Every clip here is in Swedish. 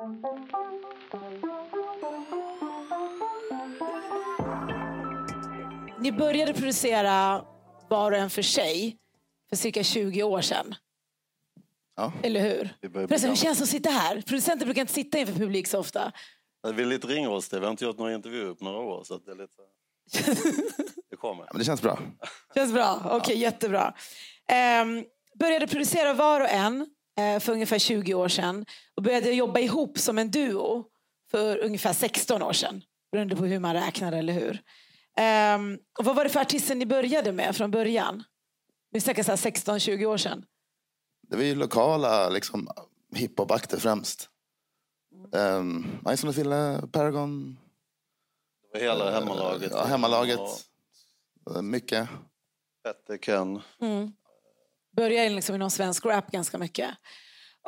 Ni började producera var och en för sig för cirka 20 år sedan. Ja. Eller hur? Förresten, hur känns det att sitta här? Producenter brukar inte sitta inför publik så ofta. Vi är lite ringrostiga. Vi har inte gjort några intervjuer på några år. Så det är lite... Det kommer. Ja, men det känns bra. Känns bra? Okej, jättebra. Ehm, började producera var och en för ungefär 20 år sedan och började jobba ihop som en duo för ungefär 16 år sedan. Beroende på hur man räknar, eller hur? Ehm, och vad var det för artister ni började med från början? Vi snackar så här 16-20 år sedan. Det var ju lokala liksom, hiphop-akter främst. Um, Ison och Fille, Paragon, Det var hela hemmalaget. ja, hemmalaget. Och Eh, Mycket. Petter, Ken. Började liksom inom svensk rap ganska mycket.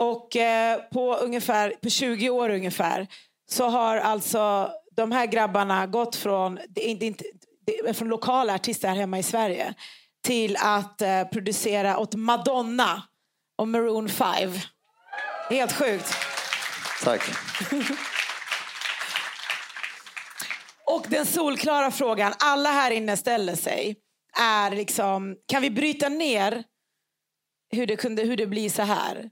Och eh, på ungefär på 20 år ungefär så har alltså de här grabbarna gått från, det är inte, inte, det är från lokala artister här hemma i Sverige till att eh, producera åt Madonna och Maroon 5. Helt sjukt. Tack. Och den solklara frågan alla här inne ställer sig är liksom, kan vi bryta ner hur det, kunde, hur det blir så här?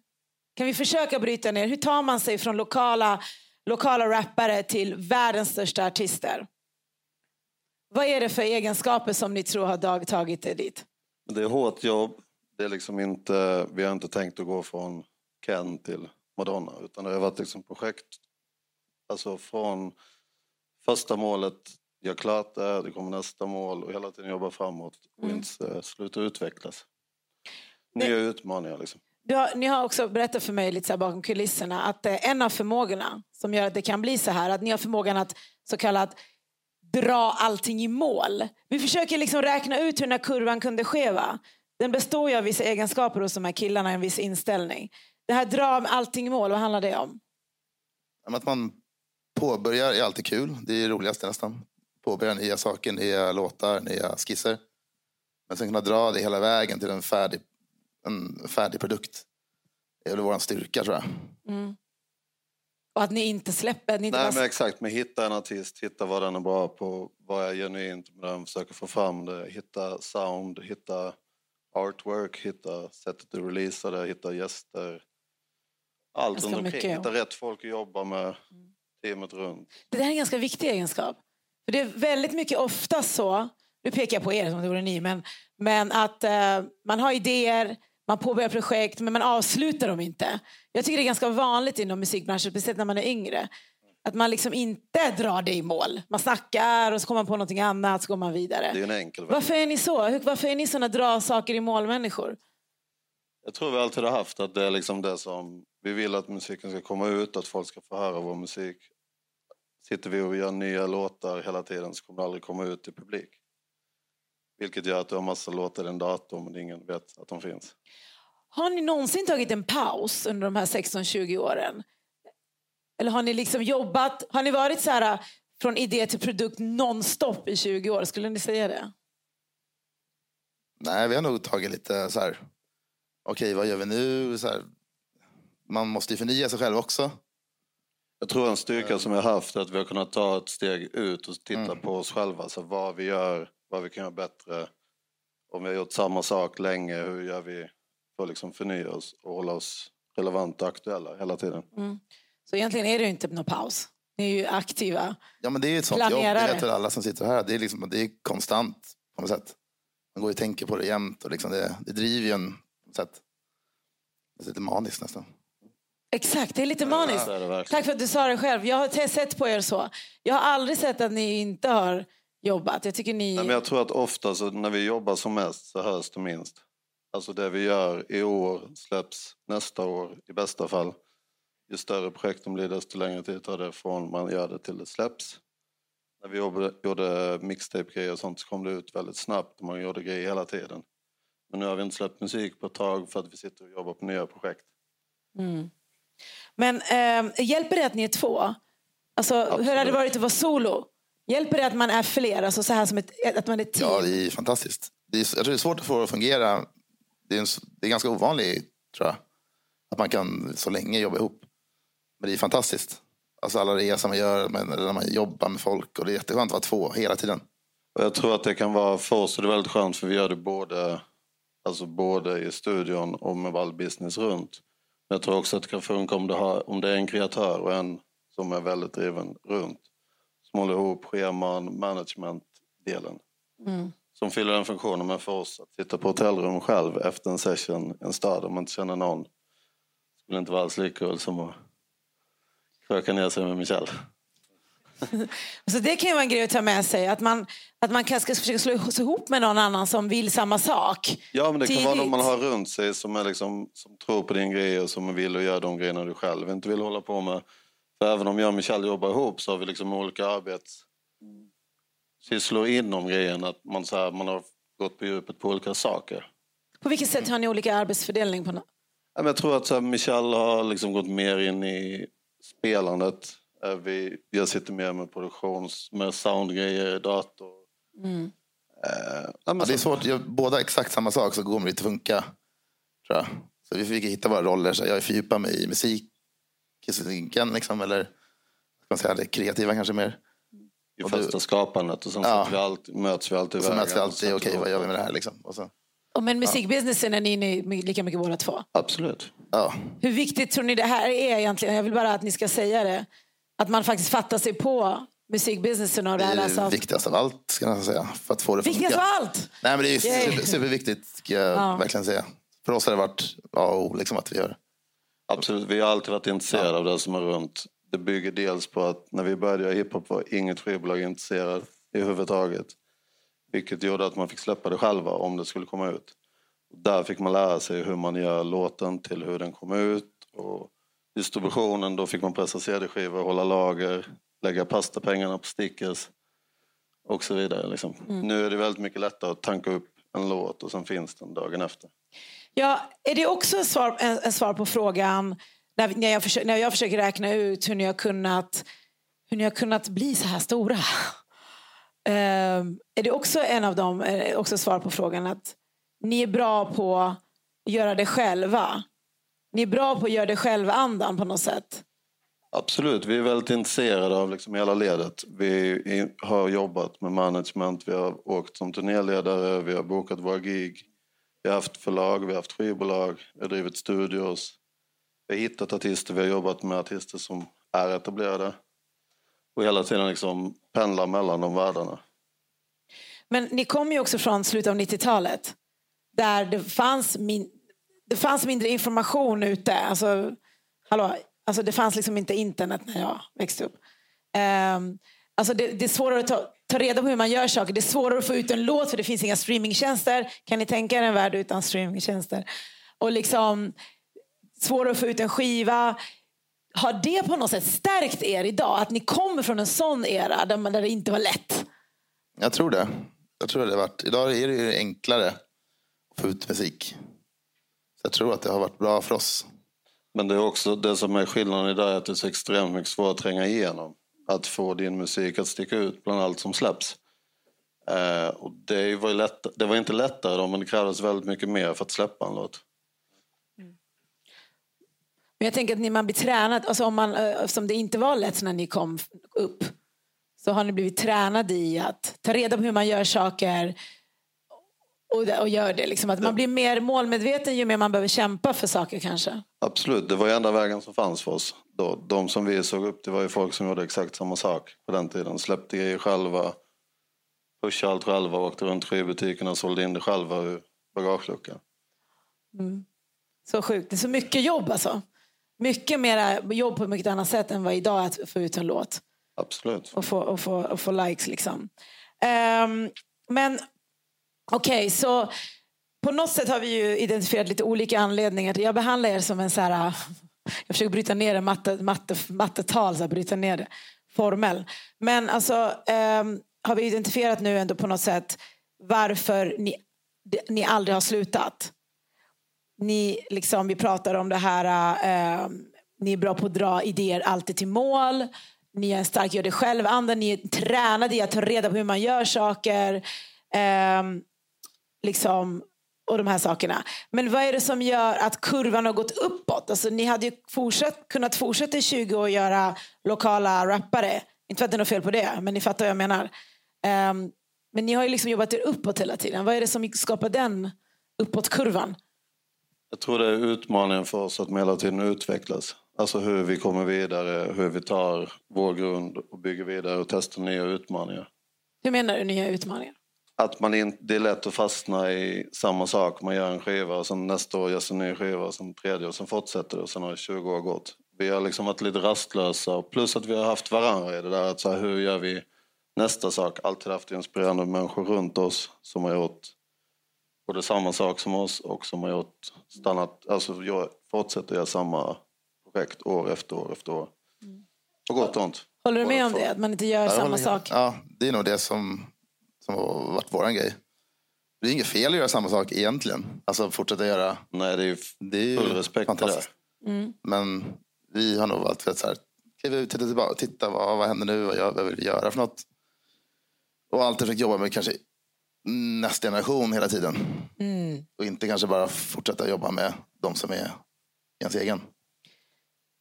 Kan vi försöka bryta ner? Hur tar man sig från lokala, lokala rappare till världens största artister? Vad är det för egenskaper som ni tror har dag, tagit er dit? Det är hårt jobb. Det är liksom inte, vi har inte tänkt att gå från Ken till Madonna. Utan det har varit liksom projekt. Alltså från första målet, gör klart det, det kommer nästa mål och hela tiden jobba framåt och inte eh, sluta utvecklas. Nya utmaningar liksom. Du har, ni har också berättat för mig lite så här bakom kulisserna att eh, en av förmågorna som gör att det kan bli så här, att ni har förmågan att så kallat dra allting i mål. Vi försöker liksom räkna ut hur den här kurvan kunde ske. Va? Den består ju av vissa egenskaper hos de här killarna, en viss inställning. Det här dra allting i mål, vad handlar det om? Att man påbörjar är alltid kul. Det är det roligaste nästan. Påbörja nya saker, nya låtar, nya skisser. Men sen kunna dra det hela vägen till en färdig, en färdig produkt. Det är väl vår styrka tror jag. Och att ni inte släpper, ni inte Nej bara... men exakt, men hitta en artist, hitta vad den är bra på, vad är genuint med den, försöka få fram det, hitta sound, hitta artwork, hitta sättet du releasar det, hitta gäster. Allt Ganska runt omkring, mycket, ja. hitta rätt folk att jobba med, teamet runt. Det där är en ganska viktig egenskap. För det är väldigt mycket ofta så, nu pekar jag på er som det vore ni, men, men att eh, man har idéer, man påbörjar projekt men man avslutar dem inte. Jag tycker det är ganska vanligt inom musikbranschen, speciellt när man är yngre. Att man liksom inte drar det i mål. Man snackar och så kommer man på någonting annat så går man vidare. Det är en enkel väg. Varför är ni så? Varför är ni såna dra saker i mål-människor? Jag tror vi alltid har haft att det är liksom det som vi vill att musiken ska komma ut, att folk ska få höra vår musik. Sitter vi och gör nya låtar hela tiden så kommer det aldrig komma ut till publik. Vilket gör att du har massa låtar i en dator men ingen vet att de finns. Har ni någonsin tagit en paus under de här 16-20 åren? Eller har ni liksom jobbat, har ni varit så här från idé till produkt nonstop i 20 år? Skulle ni säga det? Nej, vi har nog tagit lite så här. Okej, vad gör vi nu? Så här, man måste ju förnya sig själv också. Jag tror en styrka som vi har haft är att vi har kunnat ta ett steg ut och titta på oss själva. Så vad vi gör, vad vi kan göra bättre. Om vi har gjort samma sak länge, hur gör vi för att liksom förnya oss och hålla oss relevanta och aktuella hela tiden. Så egentligen är det ju inte någon paus. Ni är ju aktiva. Ja, men det är ju ett sånt jobb. Det väl alla som sitter här. Det är, liksom, det är konstant på något sätt. Man går och tänker på det jämt och liksom det, det driver ju en på något sätt. Det är lite maniskt nästan. Exakt, det är lite maniskt. är. Tack för att du sa det själv. Jag har sett på er så. Jag har aldrig sett att ni inte har jobbat. Jag tycker ni... Nej, men jag tror att ofta så när vi jobbar som mest så hörs det minst. Alltså det vi gör i år släpps nästa år i bästa fall. Ju större projekten blir desto längre tid tar det från man gör det till det släpps. När vi jobbade, gjorde mixtape-grejer och sånt så kom det ut väldigt snabbt och man gjorde grejer hela tiden. Men nu har vi inte släppt musik på ett tag för att vi sitter och jobbar på nya projekt. Men eh, hjälper det att ni är två? Alltså, hur har det varit att vara solo? Hjälper det att man är fler? Alltså så här som ett, att man är team? Ja, det är fantastiskt. Det är, jag tror det är svårt att få det att fungera. Det är, en, det är ganska ovanligt, tror jag. Att man kan så länge jobba ihop. Men det är fantastiskt. Alltså alla resor man gör, men, när man jobbar med folk. Och det är jätteskönt att vara två hela tiden. Och jag tror att det kan vara, för oss är det väldigt skönt för vi gör det både, alltså både i studion och med all business runt. Men jag tror också att det kan funka om det, har, om det är en kreatör och en som är väldigt driven runt. Som håller ihop scheman, management-delen. Mm. Som fyller den funktionen. Men för oss att sitta på hotellrum själv efter en session i en stad om man inte känner någon. Skulle inte vara alls lika kul som att kröka ner sig med Michel. Så det kan ju vara en grej att ta med sig. Att man, att man kanske ska försöka slå sig ihop med någon annan som vill samma sak. Ja, men det kan vara Tidigt. någon man har runt sig som, är liksom, som tror på din grej och som vill att göra de grejerna du själv inte vill hålla på med. För även om jag och Michel jobbar ihop så har vi liksom olika arbetssysslor inom grejen. Att man, så här, man har gått på djupet på olika saker. På vilket sätt har ni olika arbetsfördelning? På no- Ja, men Jag tror att så här, Michel har liksom gått mer in i spelandet. Vi, jag sitter mer med produktions, med soundgrejer, dator. Mm. Eh, ja, det är så- svårt, gör båda exakt samma sak så kommer det inte funka. Tror jag. Så vi fick hitta våra roller. Så jag fördjupar mig i musiken, liksom, eller ska man säga, det kreativa kanske mer. I och du- första skapandet och sen Ja. vi alltid, möts vi alltid i Och så möts vi alltid, okej vad ihop gör vi med det här? Liksom. Och så, Och men musikbusinessen är ni inne lika mycket båda två. Absolut. ja. Hur viktigt tror ni det här är egentligen? Jag vill bara att ni ska säga det. Att man faktiskt fattar sig på musikbusinessen och det Det här. är Alltså, det viktigaste av allt, ska jag säga. För att få det viktigast av allt! Nej, men det är super, superviktigt, ska jag Ja. verkligen säga. För oss har det varit A och O, liksom, att vi gör det. Absolut, vi har alltid varit intresserade av det som är runt. Det bygger dels på att när vi började göra hiphop var inget skivbolag intresserad i huvudtaget. Vilket gjorde att man fick släppa det själva om det skulle komma ut. Där fick man lära sig hur man gör låten till hur den kom ut. Och distributionen, då fick man pressa CD-skivor, hålla lager, lägga pastapengarna på stickers och så vidare. Liksom. Nu är det väldigt mycket lättare att tanka upp en låt och sen finns den dagen efter. Ja, är det också en svar, en, en svar på frågan när, när, jag försöker, när jag försöker räkna ut hur ni har kunnat, hur ni har kunnat bli så här stora? Um, är det också en av dem, också svar på frågan att ni är bra på att göra det själva? Ni är bra på att göra det själva-andan på något sätt? Absolut, vi är väldigt intresserade av liksom hela ledet. Vi har jobbat med management, vi har åkt som turnéledare, vi har bokat våra gig. Vi har haft förlag, vi har haft skivbolag, vi har drivit studios. Vi har hittat artister, vi har jobbat med artister som är etablerade. Och hela tiden liksom pendlar mellan de världarna. Men ni kom ju också från slutet av 90-talet där det fanns, min, det fanns mindre information ute. Alltså, hallå, alltså det fanns liksom inte internet när jag växte upp. Um, alltså det, det är svårare att ta, ta reda på hur man gör saker. Det är svårare att få ut en låt för det finns inga streamingtjänster. Kan ni tänka er en värld utan streamingtjänster? Och liksom svårare att få ut en skiva. Har det på något sätt stärkt er idag? Att ni kommer från en sån era där, man, där det inte var lätt? Jag tror det. Jag tror det har varit. Idag är det ju enklare att få ut musik. Så jag tror att det har varit bra för oss. Men det är också det som är skillnaden idag är att det är så extremt mycket svårt att tränga igenom. Att få din musik att sticka ut bland allt som släpps. Eh, och det, var ju lätt, det var inte lättare då, men det krävdes väldigt mycket mer för att släppa en låt. Mm. Men jag tänker att när man blir tränad, alltså om man, eh, som det inte var lätt när ni kom upp, så har ni blivit tränade i att ta reda på hur man gör saker och, och gör det. Liksom. Att man blir mer målmedveten ju mer man behöver kämpa för saker kanske. Absolut, det var ju enda vägen som fanns för oss. Då. De som vi såg upp till var ju folk som gjorde exakt samma sak på den tiden. Släppte grejer själva, pushade allt själva, åkte runt skivbutikerna och sålde in det själva ur bagageluckan. Så sjukt. Det är så mycket jobb alltså. Mycket mer jobb på ett mycket annat sätt än vad idag är att få ut en låt. Absolut. och få, och få, och få likes. Liksom. Ehm, men okej, så på något sätt har vi ju identifierat lite olika anledningar. Jag behandlar er som en så här... Äh, jag försöker bryta ner det, matte, matte, mattetal, så här, bryta ner det. Formel. Men alltså, ehm, har vi identifierat nu ändå på något sätt varför ni, ni aldrig har slutat? Ni, liksom, vi pratar om det här, eh, ni är bra på att dra idéer alltid till mål. Ni är en stark gör det själv-anda. Ni är tränade i att ta reda på hur man gör saker. Um, liksom, och de här sakerna. Men vad är det som gör att kurvan har gått uppåt? Alltså, ni hade ju fortsatt, kunnat fortsätta i 20 år och göra lokala rappare. Inte för att det är något fel på det, men ni fattar vad jag menar. Um, men ni har ju liksom jobbat er uppåt hela tiden. Vad är det som skapar den uppåtkurvan? Jag tror det är utmaningen för oss att hela tiden utvecklas. Alltså hur vi kommer vidare, hur vi tar vår grund och bygger vidare och testar nya utmaningar. Hur menar du nya utmaningar? Att man in, det är lätt att fastna i samma sak. Man gör en skiva och sen nästa år görs en ny skiva och sen tredje och sen fortsätter det och sen har det 20 år gått. Vi har liksom varit lite rastlösa plus att vi har haft varandra i det där. Att så här, hur gör vi nästa sak? Alltid haft inspirerande människor runt oss som har gjort både samma sak som oss och som har gjort stannat, alltså jag fortsätter göra samma projekt år efter år efter år. Mm. På gott och ont. Håller du med om det? Att man inte gör ja, samma sak? Ja, det är nog det som, som har varit vår grej. Det är inget fel att göra samma sak egentligen. Alltså fortsätta göra. Nej, det är, det är full respekt det. Mm. Men vi har nog valt att så här, kliva ut, titta tillbaka, titta vad, vad händer nu, vad, vad vill vi göra för något? Och alltid försökt jobba med kanske nästa generation hela tiden. Mm. Och inte kanske bara fortsätta jobba med de som är ens egen.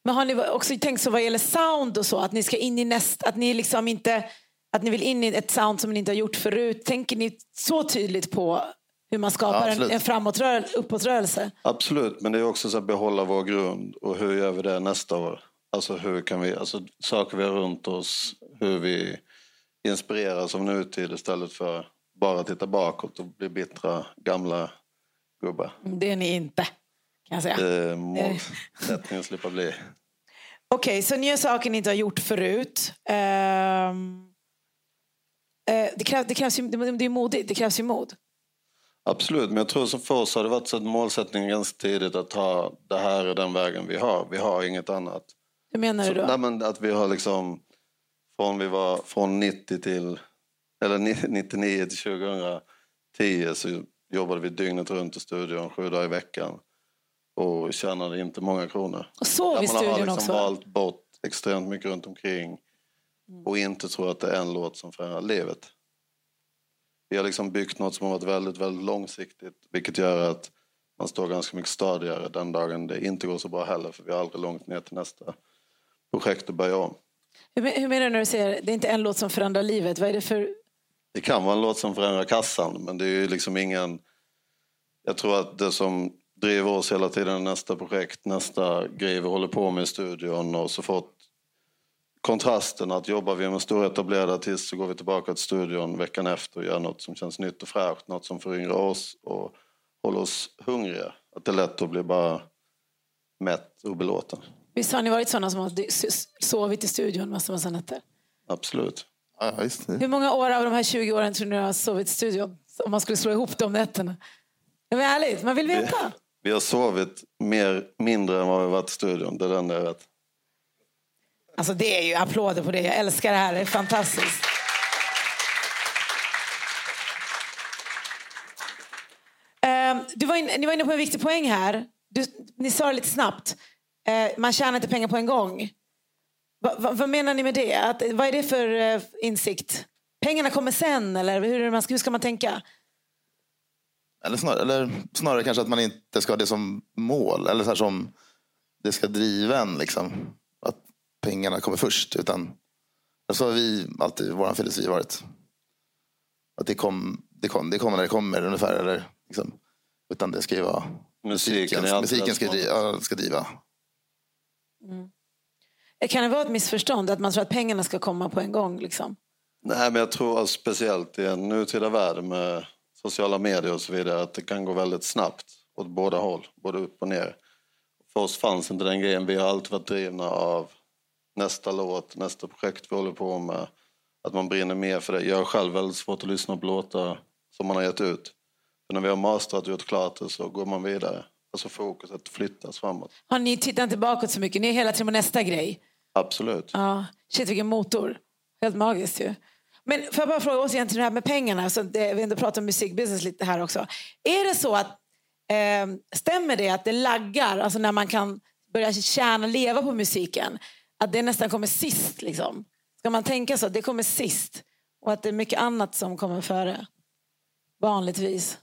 Men har ni också tänkt så vad gäller sound och så, att ni ska in i nästa, att ni liksom inte, att ni vill in i ett sound som ni inte har gjort förut. Tänker ni så tydligt på hur man skapar ja, en, en framåtrörelse, uppåtrörelse? Absolut, men det är också så att behålla vår grund och hur gör vi det nästa år? Alltså hur kan vi, alltså saker vi har runt oss, hur vi inspireras av nutid istället för bara titta bakåt och bli bittra gamla gubbar. Det är ni inte, kan jag säga. Det är målsättningen att slippa bli. Okej, okay, så ni gör saker ni inte har gjort förut. Um, det, krävs, det, krävs det är modigt, det krävs ju mod. Absolut, men jag tror som för oss har det varit så att målsättningen ganska tidigt att ta det här är den vägen vi har. Vi har inget annat. Hur menar du då? Så, nej, att vi har liksom från vi var från 90 till eller 99 till 2010 så jobbade vi dygnet runt i studion sju dagar i veckan och tjänade inte många kronor. Och sov i studion Man har liksom också? valt bort extremt mycket runt omkring och inte tror att det är en låt som förändrar livet. Vi har liksom byggt något som har varit väldigt, väldigt långsiktigt vilket gör att man står ganska mycket stadigare den dagen det inte går så bra heller för vi har aldrig långt ner till nästa projekt att börja om. Hur, menar du när du säger det är inte en låt som förändrar livet? Vad är det för det kan vara en låt som förändrar kassan men det är ju liksom ingen... Jag tror att det som driver oss hela tiden nästa projekt, nästa grej vi håller på med i studion och så fort kontrasten att jobbar vi med en stor etablerad artist så går vi tillbaka till studion veckan efter och gör något som känns nytt och fräscht, något som föryngrar oss och håller oss hungriga. Att det är lätt att bli bara mätt och belåten. Visst har ni varit sådana som har sovit i studion massor med nätter? Absolut. Ja, just det. Hur många år av de här 20 åren tror ni har sovit i studion? Om man skulle slå ihop de nätterna. Det är ärligt, man vill veta. Vi, vi, har sovit mer, mindre än vad vi varit i studion. Det är den jag vet. Alltså det är ju applåder på det. Jag älskar det här. Det är fantastiskt. Um, du var in, ni var inne på en viktig poäng här. Du, ni sa det lite snabbt. Uh, man tjänar inte pengar på en gång. Va, va, vad menar ni med det? Att, vad är det för uh, insikt? Pengarna kommer sen eller hur, man, hur ska man tänka? Eller snarare, eller snarare kanske att man inte ska ha det som mål. Eller så som det ska driva en. Liksom. Pengarna kommer först. Utan, så har vi alltid vår filosofi varit. Att det, kom, det, kom, det kommer när det kommer ungefär. Eller, liksom. Utan det ska ju vara musiken. Musiken, musiken ska, driva, ska driva. Mm. Kan det vara ett missförstånd att man tror att pengarna ska komma på en gång? Liksom? Nej, men jag tror speciellt i en nutida värld med sociala medier och så vidare att det kan gå väldigt snabbt åt båda håll, både upp och ner. För oss fanns inte den grejen. Vi har alltid varit drivna av nästa låt, nästa projekt vi håller på med. Att man brinner mer för det. Jag har själv väldigt svårt att lyssna på låtar som man har gett ut. För när vi har mastrat och gjort klart det så går man vidare. Alltså fokuset flyttas framåt. Har ni tittat inte bakåt så mycket? Ni är hela tiden på nästa grej? Absolut. Ja, shit vilken motor. Helt magiskt ju. Men får jag bara fråga återigen till det här med pengarna. Så det, vi ändå pratar om musikbusiness lite här också. Är det så att, eh, stämmer det att det laggar, alltså när man kan börja tjäna, leva på musiken, att det nästan kommer sist liksom? Ska man tänka så, att det kommer sist och att det är mycket annat som kommer före? Vanligtvis.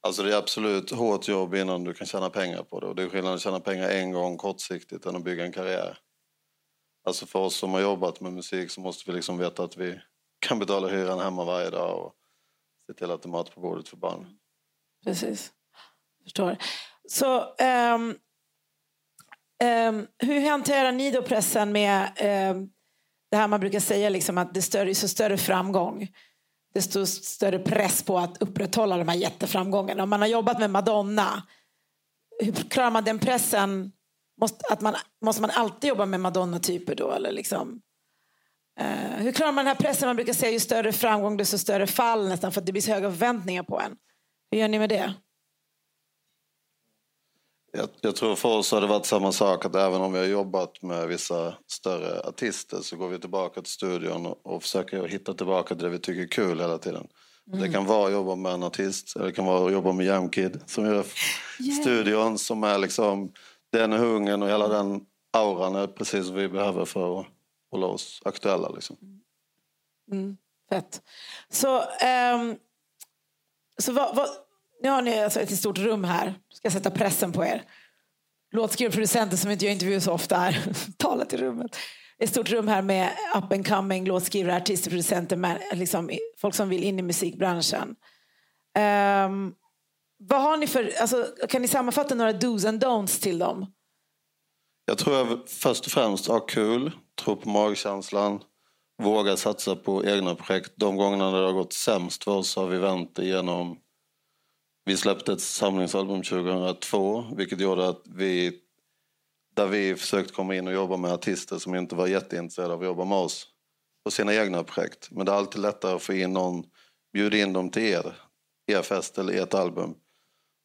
Alltså det är absolut hårt jobb innan du kan tjäna pengar på det. Och det är skillnad att tjäna pengar en gång kortsiktigt än att bygga en karriär. Alltså för oss som har jobbat med musik så måste vi liksom veta att vi kan betala hyran hemma varje dag och se till att det är mat på bordet för barn. Precis. Förstår. Så um, um, hur hanterar ni då pressen med um, det här man brukar säga liksom att det större, så större framgång desto större press på att upprätthålla de här jätteframgångarna. Om man har jobbat med Madonna, hur klarar man den pressen? Måste, att man, måste man alltid jobba med Madonna-typer då? Eller liksom? Uh, hur klarar man den här pressen? Man brukar säga ju större framgång desto större fall nästan för att det blir så höga förväntningar på en. Hur gör ni med det? Jag, jag, tror för oss har det varit samma sak att även om vi har jobbat med vissa större artister så går vi tillbaka till studion och, och försöker hitta tillbaka till det vi tycker är kul hela tiden. Mm. Det kan vara att jobba med en artist eller det kan vara att jobba med Jamkid som gör yeah. studion som är liksom den hungern och hela den auran är precis vad vi behöver för att hålla oss aktuella. Liksom. Mm. Fett. Så, um, så vad, vad nu har ni alltså ett stort rum här. Ska jag sätta pressen på er. Låtskrivarproducenter som inte gör intervjuer så ofta här. Tala till rummet. Ett stort rum här med up and coming låtskrivare, artister, producenter, liksom, folk som vill in i musikbranschen. Um, vad har ni för, alltså, kan ni sammanfatta några dos and don'ts till dem? Jag tror jag först och främst ha kul, tro på magkänslan, våga satsa på egna projekt. De gångerna det har gått sämst för oss har vi vänt igenom vi släppte ett samlingsalbum 2002 vilket gjorde att vi där vi försökt komma in och jobba med artister som inte var jätteintresserade av att jobba med oss på sina egna projekt. Men det är alltid lättare att få in någon, bjuda in dem till er, er fest eller ert album.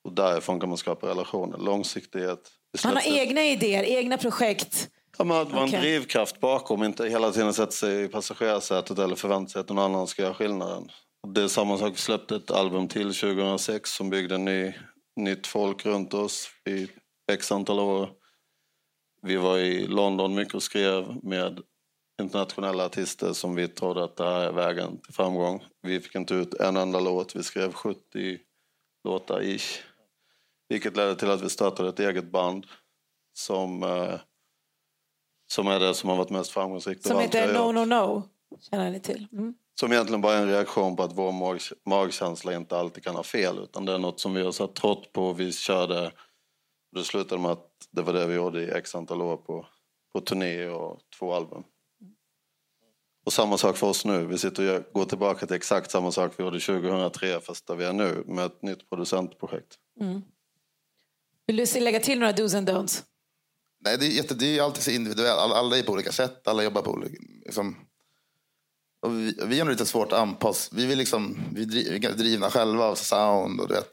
Och därifrån kan man skapa relationer, långsiktighet. Han har egna idéer, egna projekt. Ja, att vara okay. en drivkraft bakom, inte hela tiden sätta sig i passagerarsätet eller förvänta sig att någon annan ska göra skillnaden. Det är samma sak, vi släppte ett album till 2006 som byggde ny, nytt folk runt oss i x antal år. Vi var i London mycket och skrev med internationella artister som vi trodde att det här är vägen till framgång. Vi fick inte ut en enda låt, vi skrev 70 låtar ish. Vilket ledde till att vi startade ett eget band som, eh, som är det som har varit mest framgångsrikt. Som heter No No No, känner ni till? Mm. Som egentligen bara är en reaktion på att vår mag magkänsla inte alltid kan ha fel. Utan det är något som vi har satt trott på. Vi körde, det slutade med att det var det vi gjorde i x antal år på, på turné och två album. Och samma sak för oss nu. Vi sitter och går tillbaka till exakt samma sak vi gjorde 2003 fast där vi är nu med ett nytt producentprojekt. Mm. Vill du lägga till några dos and don'ts? Nej, det är, jätte, det är alltid så individuellt. Alla, alla är på olika sätt. Alla jobbar på olika... Liksom och vi, vi har nog lite svårt att anpassa. Vi, vill liksom, vi är drivna själva av sound och vet,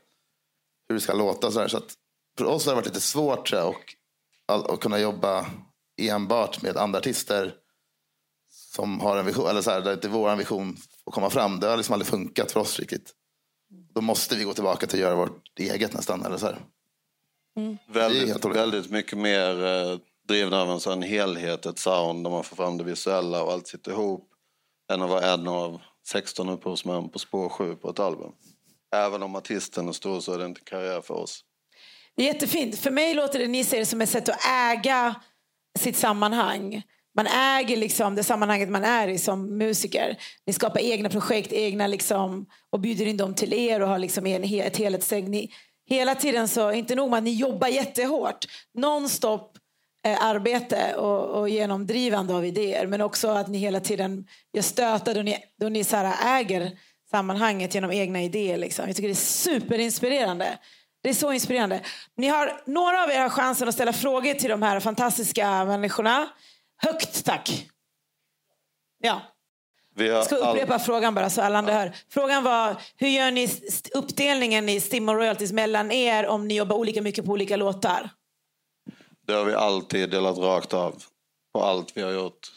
hur det ska låta. Så, så att för oss har det varit lite svårt tror jag, att, att kunna jobba enbart med andra artister som har en vision, eller så här, där inte vår vision får komma fram. Det har liksom aldrig funkat för oss riktigt. Då måste vi gå tillbaka till att göra vårt eget nästan. Eller så här. Mm. Väldigt, väldigt mycket mer eh, drivna av en sån helhet, ett sound där man får fram det visuella och allt sitter ihop än att vara en av 16 upphovsmän på spår 7 på ett album. Även om artisten är stor så är det inte karriär för oss. Det är jättefint. För mig låter det ni ser som ett sätt att äga sitt sammanhang. Man äger liksom det sammanhanget man är i som musiker. Ni skapar egna projekt egna liksom, och bjuder in dem till er och har liksom en, ett helhetstänk. hela tiden så, inte nog med att ni jobbar jättehårt. Nonstop arbete och, och genomdrivande av idéer. Men också att ni hela tiden gör stötar då ni, då ni så äger sammanhanget genom egna idéer. Liksom. Jag tycker det är superinspirerande. Det är så inspirerande. Ni har, några av er har chansen att ställa frågor till de här fantastiska människorna. Högt tack. Ja. Jag ska upprepa all... frågan bara så alla andra hör. Frågan var, hur gör ni uppdelningen i STIM och royalties mellan er om ni jobbar olika mycket på olika låtar? Det har vi alltid delat rakt av på allt vi har gjort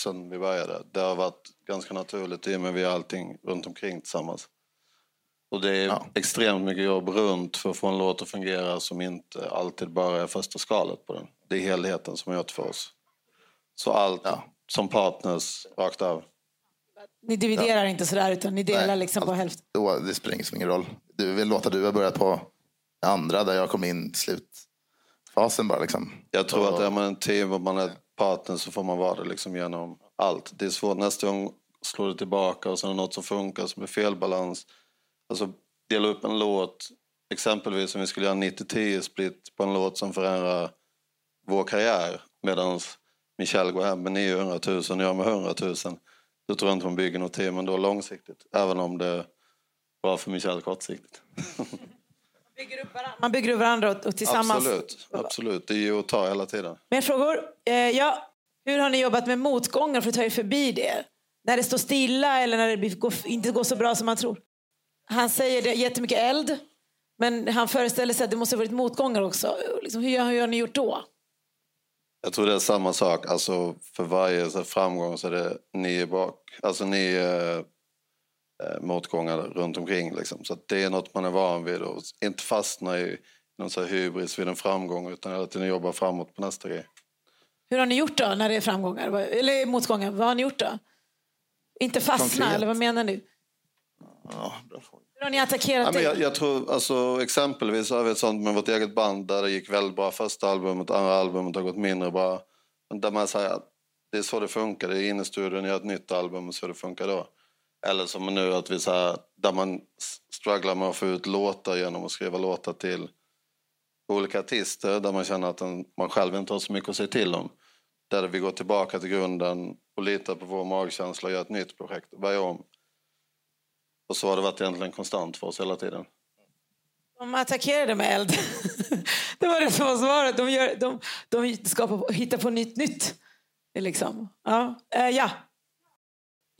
sen vi började. Det har varit ganska naturligt i och med att vi har allting runt omkring tillsammans. Och det är ja. extremt mycket jobb runt för att få en låt att fungera som inte alltid bara är första skalet på den. Det är helheten som har gjort för oss. Så allt ja. som partners rakt av. Ni dividerar inte sådär utan ni delar Nej, liksom på hälften. Det spelar ingen, roll. Du vill låta du har börjat på andra där jag kom in i slutfasen bara liksom. Jag tror Och- att är man en team och man är partner så får man vara det liksom genom allt. Det är svårt nästa gång slår det tillbaka och sen är det något som funkar som är felbalans. Alltså dela upp en låt, exempelvis om vi skulle göra 90-10 split på en låt som förändrar vår karriär medan Michel går hem med 900 000 och jag med 100 000. Då tror jag inte man bygger något team ändå långsiktigt. Även om det är bra för Michel kortsiktigt. Man bygger upp varandra och, och tillsammans. Absolut, absolut. Det är ju att ta hela tiden. Mer frågor? Eh, ja. Hur har ni jobbat med motgångar för att ta er förbi det? När det står stilla eller när det går, inte går så bra som man tror? Han säger det jättemycket eld. Men han föreställer sig att det måste ha varit motgångar också. Liksom, hur, hur har ni gjort då? Jag tror det är samma sak. Alltså för varje framgång så är det nio, bak, alltså nio eh, motgångar runt omkring. Liksom. Så det är något man är van vid och inte fastna i någon så hybris vid en framgång utan hela tiden jobba framåt på nästa grej. Hur har ni gjort då när det är framgångar? Eller motgångar? Vad har ni gjort då? Inte fastna, Konkret. eller vad menar ni? Ja. Hur har ni attackerat Ja, men jag, jag tror, alltså, exempelvis har vi ett sånt med vårt eget band där det gick väldigt bra första albumet, andra albumet har gått mindre bra. Men Där man säger att det är så det funkar, det är inne i studion, gör ett nytt album och så det funkar då. Eller som nu att vi så här, där man strugglar med att få ut låtar genom att skriva låtar till olika artister där man känner att den, man själv inte har så mycket att säga till om. Där vi går tillbaka till grunden och litar på vår magkänsla och gör ett nytt projekt varje om. Och så har det varit egentligen konstant för oss hela tiden. De attackerade med eld. det var det som var svaret. De, gör, de, de skapar, hittar på nytt nytt. Liksom. Ja. Eh, ja.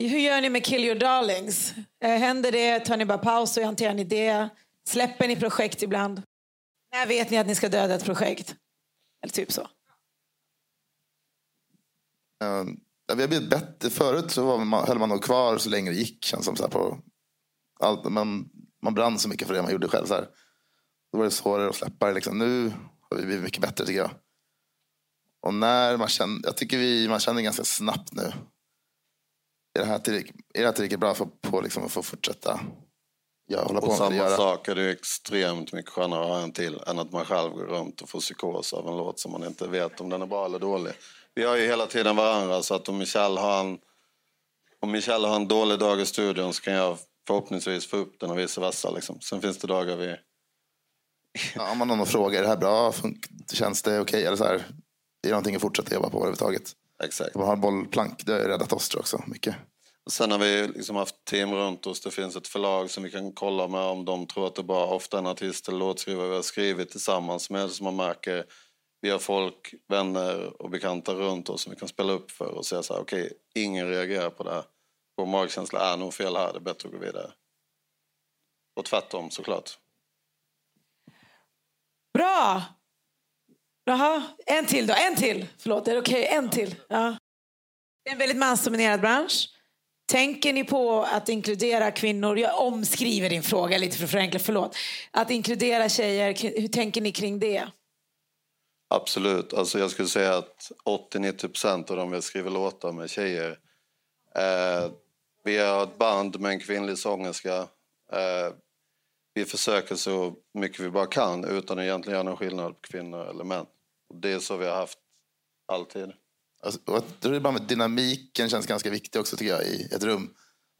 Hur gör ni med Kill Your Darlings? Eh, händer det? Tar ni bara paus och hanterar ni det? Släpper ni projekt ibland? När vet ni att ni ska döda ett projekt? Eller typ så. Um, ja, vi har blivit bättre. Förut så var man, höll man nog kvar så länge det gick. Känns som så här på allt, man, man brann så mycket för det man gjorde själv. Så här. Då var det svårare att släppa det. Liksom. Nu har vi blivit mycket bättre tycker jag. Och när man känner, jag tycker vi, man känner ganska snabbt nu. Är det här tillräckligt, är det här tillräckligt bra för på, liksom, att få fortsätta ja, hålla på Och samma Göra? sak är det ju extremt mycket skönare att ha en till än att man själv går runt och får psykos av en låt som man inte vet om den är bra eller dålig. Vi har ju hela tiden varandra så att om Michel har en, om Michel har en dålig dag i studion så kan jag förhoppningsvis få upp den och vice versa. Liksom. Sen finns det dagar vi... Ja, om man någon fråga, är det här bra? Känns det okej? Eller så här, är det någonting att fortsätta jobba på överhuvudtaget? Exakt. Har bollplank, det har räddat oss tror jag också mycket. Och Sen har vi liksom haft team runt oss. Det finns ett förlag som vi kan kolla med om de tror att det bra. Ofta en artist eller låtskrivare vi har skrivit tillsammans med som man märker. Vi har folk, vänner och bekanta runt oss som vi kan spela upp för och säga så här, okej, ingen reagerar på det här. Vår magkänsla är nog fel här, det är bättre att gå vidare. Och tvärtom såklart. Bra! Jaha, en till då. En till. Förlåt, är det okej? En till. Ja. Det är en väldigt mansdominerad bransch. Tänker ni på att inkludera kvinnor? Jag omskriver din fråga lite för att förenkla, förlåt. Att inkludera tjejer, hur tänker ni kring det? Absolut. Alltså jag skulle säga att 80-90% av dem jag skriver låtar med tjejer. Eh, vi har ett band med en kvinnlig sångerska. Eh, vi försöker så mycket vi bara kan utan att egentligen göra någon skillnad på kvinnor eller män. Och det är så vi har haft alltid. Alltså, det är bara med dynamiken känns ganska viktig också tycker jag i ett rum när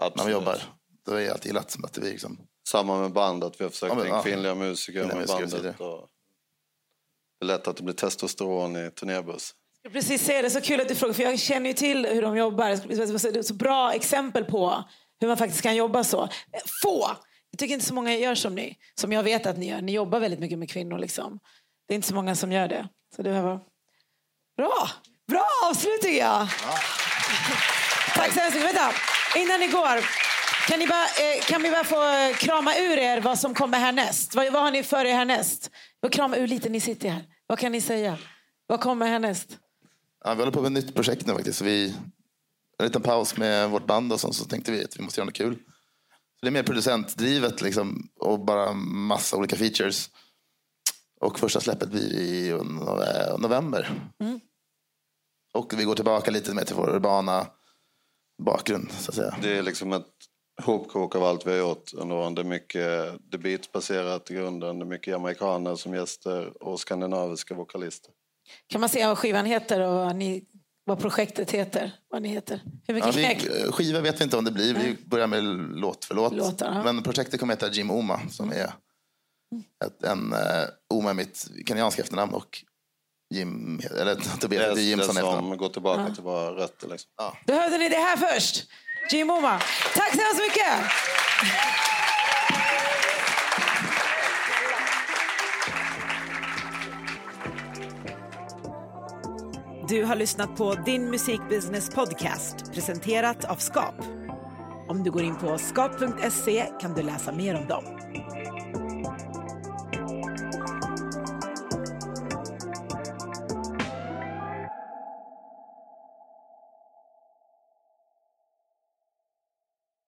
man Absolut. jobbar. Då har jag alltid gillat att det blir liksom, Samma med band, att vi har försökt Ja, men, ja. kvinnliga musiker Kvinnliga med musiker bandet. Och det är lätt att det blir testosteron i turnébuss. Jag precis säga det, så kul att du frågar, för jag känner ju till hur de jobbar. Det är så bra exempel på hur man faktiskt kan jobba så. Få! Jag tycker inte så många gör som ni, som jag vet att ni gör. Ni jobbar väldigt mycket med kvinnor. Liksom. Det är inte så många som gör det. Så det var bra. Bra avslut tycker jag. Tack så hemskt mycket. Vänta, innan ni går. Kan, ni bara, eh, kan vi bara få krama ur er vad som kommer härnäst? Vad, vad har ni för er härnäst? Krama ur lite, ni sitter här. Vad kan ni säga? Vad kommer härnäst? ja, vi håller på med ett nytt projekt nu faktiskt. Så vi, en liten paus med vårt band och så, så tänkte vi att vi måste göra något kul. Det är mer producentdrivet liksom, och bara massa olika features. Och första släppet blir i nove- november. Och vi går tillbaka lite mer till vår urbana bakgrund så att säga. Det är liksom ett hopkok av allt vi har gjort under åren. Det är mycket beatbaserat i grunden. Det är mycket amerikaner som gäster och skandinaviska vokalister. Kan man säga vad skivan heter och vad, ni, vad projektet heter? Vad ni heter? Hur Ja, mycket vi, knäck? skiva vet vi inte om det blir. Vi börjar med låt för låt. Låtar, ja. Men projektet kommer heta Jim Oma som är ett, en uh, Oma är mitt kenyanska efternamn och Jim, eller Tobias Det är Jimson det efternamn. som går tillbaka till våra rötter. Liksom. Då hörde ni det här först. Jim Oma. Tack så hemskt mycket! Du har lyssnat på Din musikbusiness podcast presenterat av Skap. Om du går in på skap.se kan du läsa mer om dem.